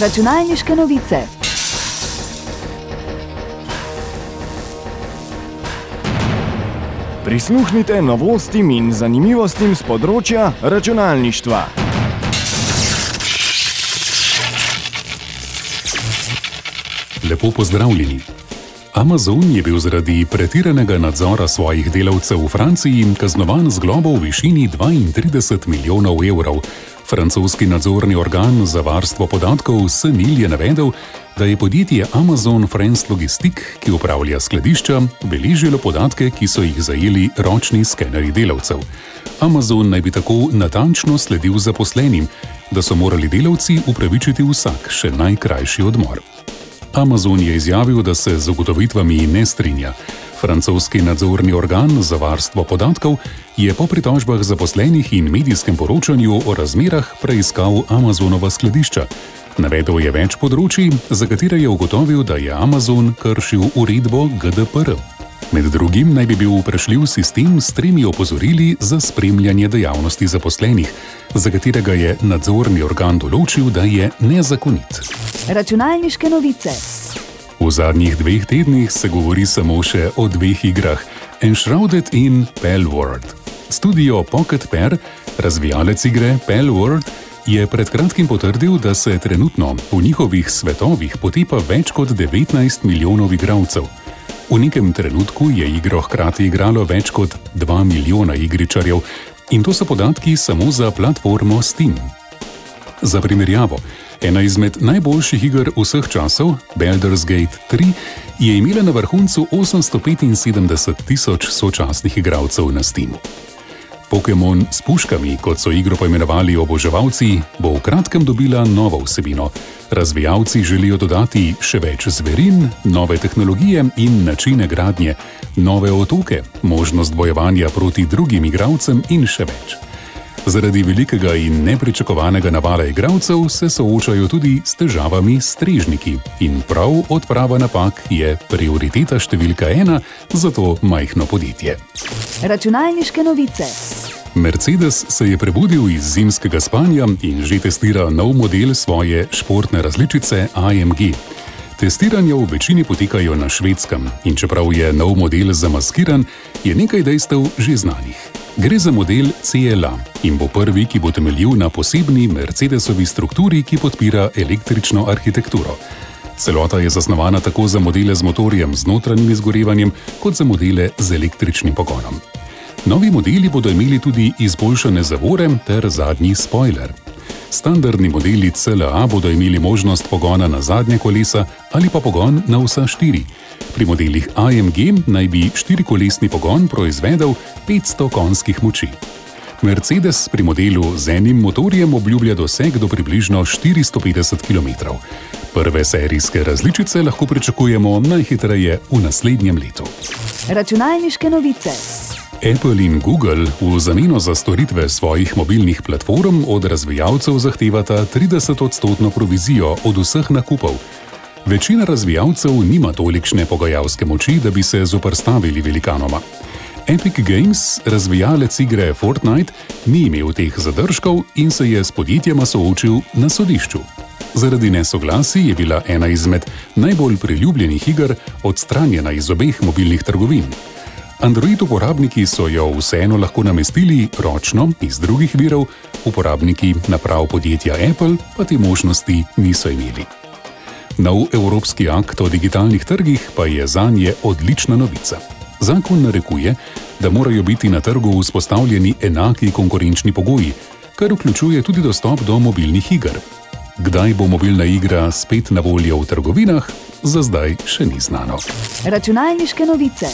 Računalniške novice. Prisluhnite novostim in zanimivostim z področja računalništva. Lepo pozdravljeni. Amazon je bil zaradi pretiranega nadzora svojih delavcev v Franciji kaznovan z globo v višini 32 milijonov evrov. Francoski nadzorni organ za varstvo podatkov SNIL je navedel, da je podjetje Amazon France Logistic, ki upravlja skladišča, beležilo podatke, ki so jih zajeli ročni skeneri delavcev. Amazon naj bi tako natančno sledil zaposlenim, da so morali delavci upravičiti vsak še najkrajši odmor. Amazon je izjavil, da se z ugotovitvami ne strinja. Francoski nadzorni organ za varstvo podatkov je po pritožbah zaposlenih in medijskem poročanju o razmerah preiskal Amazonova skladišča. Navedel je več področji, za katere je ugotovil, da je Amazon kršil uredbo GDPR. Med drugim naj bi bil vprašljiv sistem s tremi opozorili za spremljanje dejavnosti zaposlenih, za katerega je nadzorni organ določil, da je nezakonit. Računalniške novice. V zadnjih dveh tednih se govori samo še o dveh igrah: Enshrouded in Pellworld. Studio Pocket Pair, razvijalec igre Pellworld, je pred kratkim potrdil, da se trenutno v njihovih svetovih potepa več kot 19 milijonov igralcev. V nekem trenutku je igro hkrati igralo več kot 2 milijona igričarjev in to so podatki samo za platformo Steam. Za primerjavo, ena izmed najboljših iger vseh časov, Baldur's Gate 3, je imela na vrhuncu 875 tisoč sočasnih igralcev na Steamu. Pokémon s puškami, kot so igro poimenovali oboževalci, bo v kratkem dobila novo vsebino. Razvijalci želijo dodati še več zverin, nove tehnologije in načine gradnje, nove otoke, možnost bojevanja proti drugim igralcem in še več. Zaradi velikega in nepričakovanega navala igralcev se soočajo tudi s težavami strežniki in prav odprava napak je prioriteta številka ena za to majhno podjetje. Računalniške novice. Mercedes se je prebudil iz zimskega spanja in že testira nov model svoje športne različice AMG. Testiranja v večini potekajo na švedskem in čeprav je nov model zamaskiran, je nekaj dejstev že znanih. Gre za model CLA in bo prvi, ki bo temeljil na posebni Mercedesovi strukturi, ki podpira električno arhitekturo. Celota je zasnovana tako za modele z motorjem z notranjim izgorevanjem, kot za modele z električnim pogonom. Novi modeli bodo imeli tudi izboljšane zavore ter zadnji spoiler. Standardni modeli CLA bodo imeli možnost pogona na zadnje kolesa ali pa pogon na vsa štiri. Pri modelih AMG naj bi štirikolesni pogon proizvedel 500 konjskih moči. Mercedes pri modelu z enim motorjem obljublja doseg do približno 450 km. Prve serijske različice lahko pričakujemo najhitreje v naslednjem letu. Računalniške novice. Apple in Google v zameno za storitve svojih mobilnih platform od razvijalcev zahtevata 30-odstotno provizijo od vseh nakupov. Večina razvijalcev nima tolikšne pogajalske moči, da bi se zoprstavili velikanoma. Epic Games, razvijalec igre Fortnite, ni imel teh zadržkov in se je s podjetjema soočil na sodišču. Zaradi nesoglasij je bila ena izmed najbolj priljubljenih iger odstranjena iz obeh mobilnih trgovin. Android uporabniki so jo vseeno lahko namestili ročno iz drugih virov, uporabniki naprav podjetja Apple pa te možnosti niso imeli. Nov evropski akt o digitalnih trgih pa je za nje odlična novica. Zakon narekuje, da morajo biti na trgu vzpostavljeni enaki konkurenčni pogoji, kar vključuje tudi dostop do mobilnih iger. Kdaj bo mobilna igra spet na voljo v trgovinah, za zdaj še ni znano. Računalniške novice.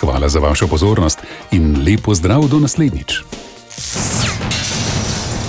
Hvala za vašo pozornost in lepo zdrav do naslednjič.